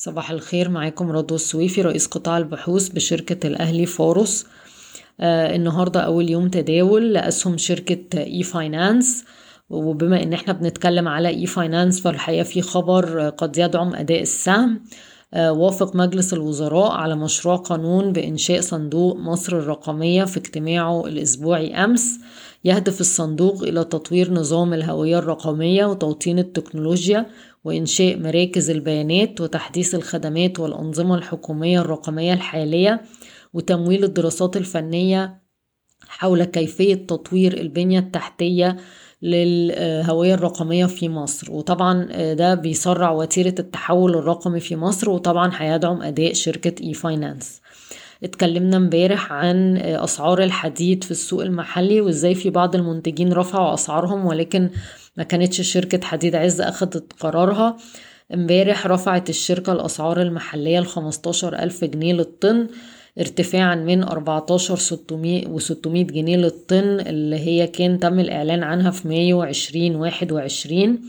صباح الخير معاكم رضوى السويفي رئيس قطاع البحوث بشركة الأهلي فورس آه النهاردة أول يوم تداول لأسهم شركة إي فاينانس وبما إن إحنا بنتكلم على إي فاينانس فالحقيقة في خبر قد يدعم أداء السهم. وافق مجلس الوزراء على مشروع قانون بإنشاء صندوق مصر الرقمية في اجتماعه الأسبوعي أمس يهدف الصندوق إلى تطوير نظام الهوية الرقمية وتوطين التكنولوجيا وإنشاء مراكز البيانات وتحديث الخدمات والأنظمة الحكومية الرقمية الحالية وتمويل الدراسات الفنية حول كيفية تطوير البنية التحتية للهوية الرقمية في مصر. وطبعا ده بيسرع وتيرة التحول الرقمي في مصر وطبعا هيدعم أداء شركة إي فاينانس اتكلمنا امبارح عن أسعار الحديد في السوق المحلي وإزاي في بعض المنتجين رفعوا أسعارهم ولكن ما كانتش شركة حديد عز اخدت قرارها. امبارح رفعت الشركة الأسعار المحلية لخمستاشر ألف جنيه للطن. ارتفاعا من 14 600 و 600 جنيه للطن اللي هي كان تم الإعلان عنها في مايو 2021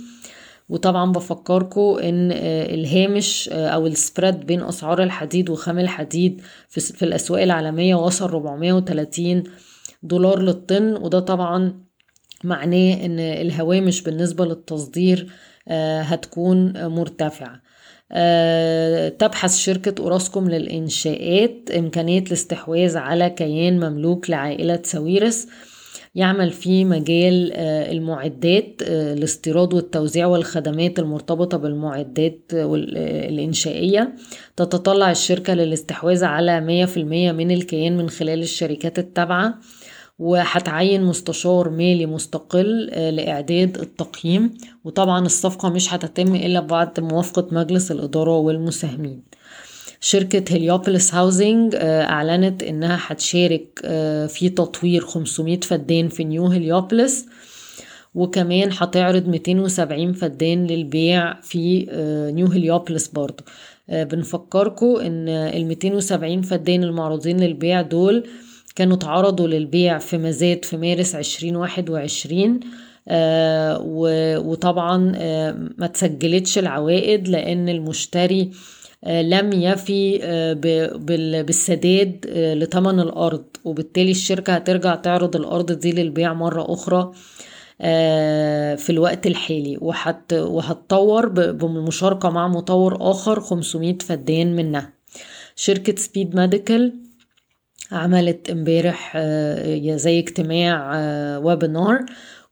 وطبعا بفكركم إن الهامش أو السبريد بين أسعار الحديد وخام الحديد في الأسواق العالمية وصل 430 دولار للطن. وده طبعا معناه إن الهوامش بالنسبة للتصدير هتكون مرتفعة. تبحث شركة أوراسكوم للإنشاءات إمكانية الاستحواذ على كيان مملوك لعائلة ساويرس يعمل في مجال المعدات الاستيراد والتوزيع والخدمات المرتبطة بالمعدات الإنشائية. تتطلع الشركة للاستحواذ على مية في المية من الكيان من خلال الشركات التابعة. وهتعين مستشار مالي مستقل لإعداد التقييم. وطبعا الصفقة مش هتتم إلا بعد موافقة مجلس الإدارة والمساهمين. شركة هليوبوليس هاوزنج أعلنت إنها هتشارك في تطوير 500 فدان في نيو هليوبوليس وكمان هتعرض 270 فدان للبيع في نيو هليوبوليس برضو بنفكركم إن ال 270 فدان المعروضين للبيع دول كانوا اتعرضوا للبيع في مزاد في مارس 2021 آه وطبعا آه ما تسجلتش العوائد لأن المشتري آه لم يفي بالسداد لتمن الأرض. وبالتالي الشركة هترجع تعرض الأرض دي للبيع مرة أخرى في الوقت الحالي. وهتطور بمشاركة مع مطور آخر 500 فدان منها. شركة سبيد ميديكال عملت امبارح زي اجتماع webinar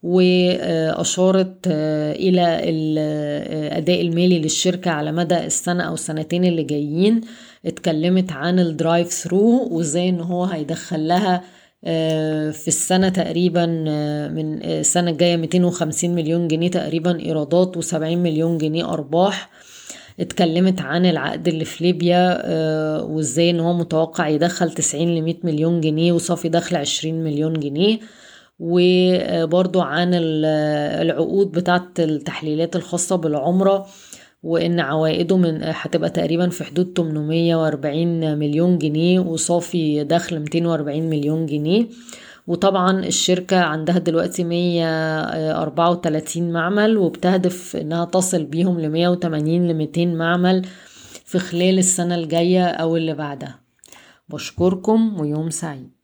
وأشارت إلى الأداء المالي للشركة على مدى السنة أو السنتين اللي جايين. اتكلمت عن ال drive thru وإزاي إن هو هيدخل لها في السنة تقريبا من السنة الجاية 250 مليون جنيه تقريبا إيرادات و70 مليون جنيه أرباح. اتكلمت عن العقد اللي في ليبيا آه وازاي إن هو متوقع يدخل 90 ل 100 مليون جنيه وصافي دخل 20 مليون جنيه وبرضو عن العقود بتاعة التحليلات الخاصة بالعمرة وإن عوائده من هتبقى تقريبا في حدود 840 مليون جنيه وصافي دخل 240 مليون جنيه. وطبعا الشركة عندها دلوقتي 134 معمل وبتهدف إنها تصل بيهم ل 180 ل 200 معمل في خلال السنة الجاية أو اللي بعدها. بشكركم ويوم سعيد.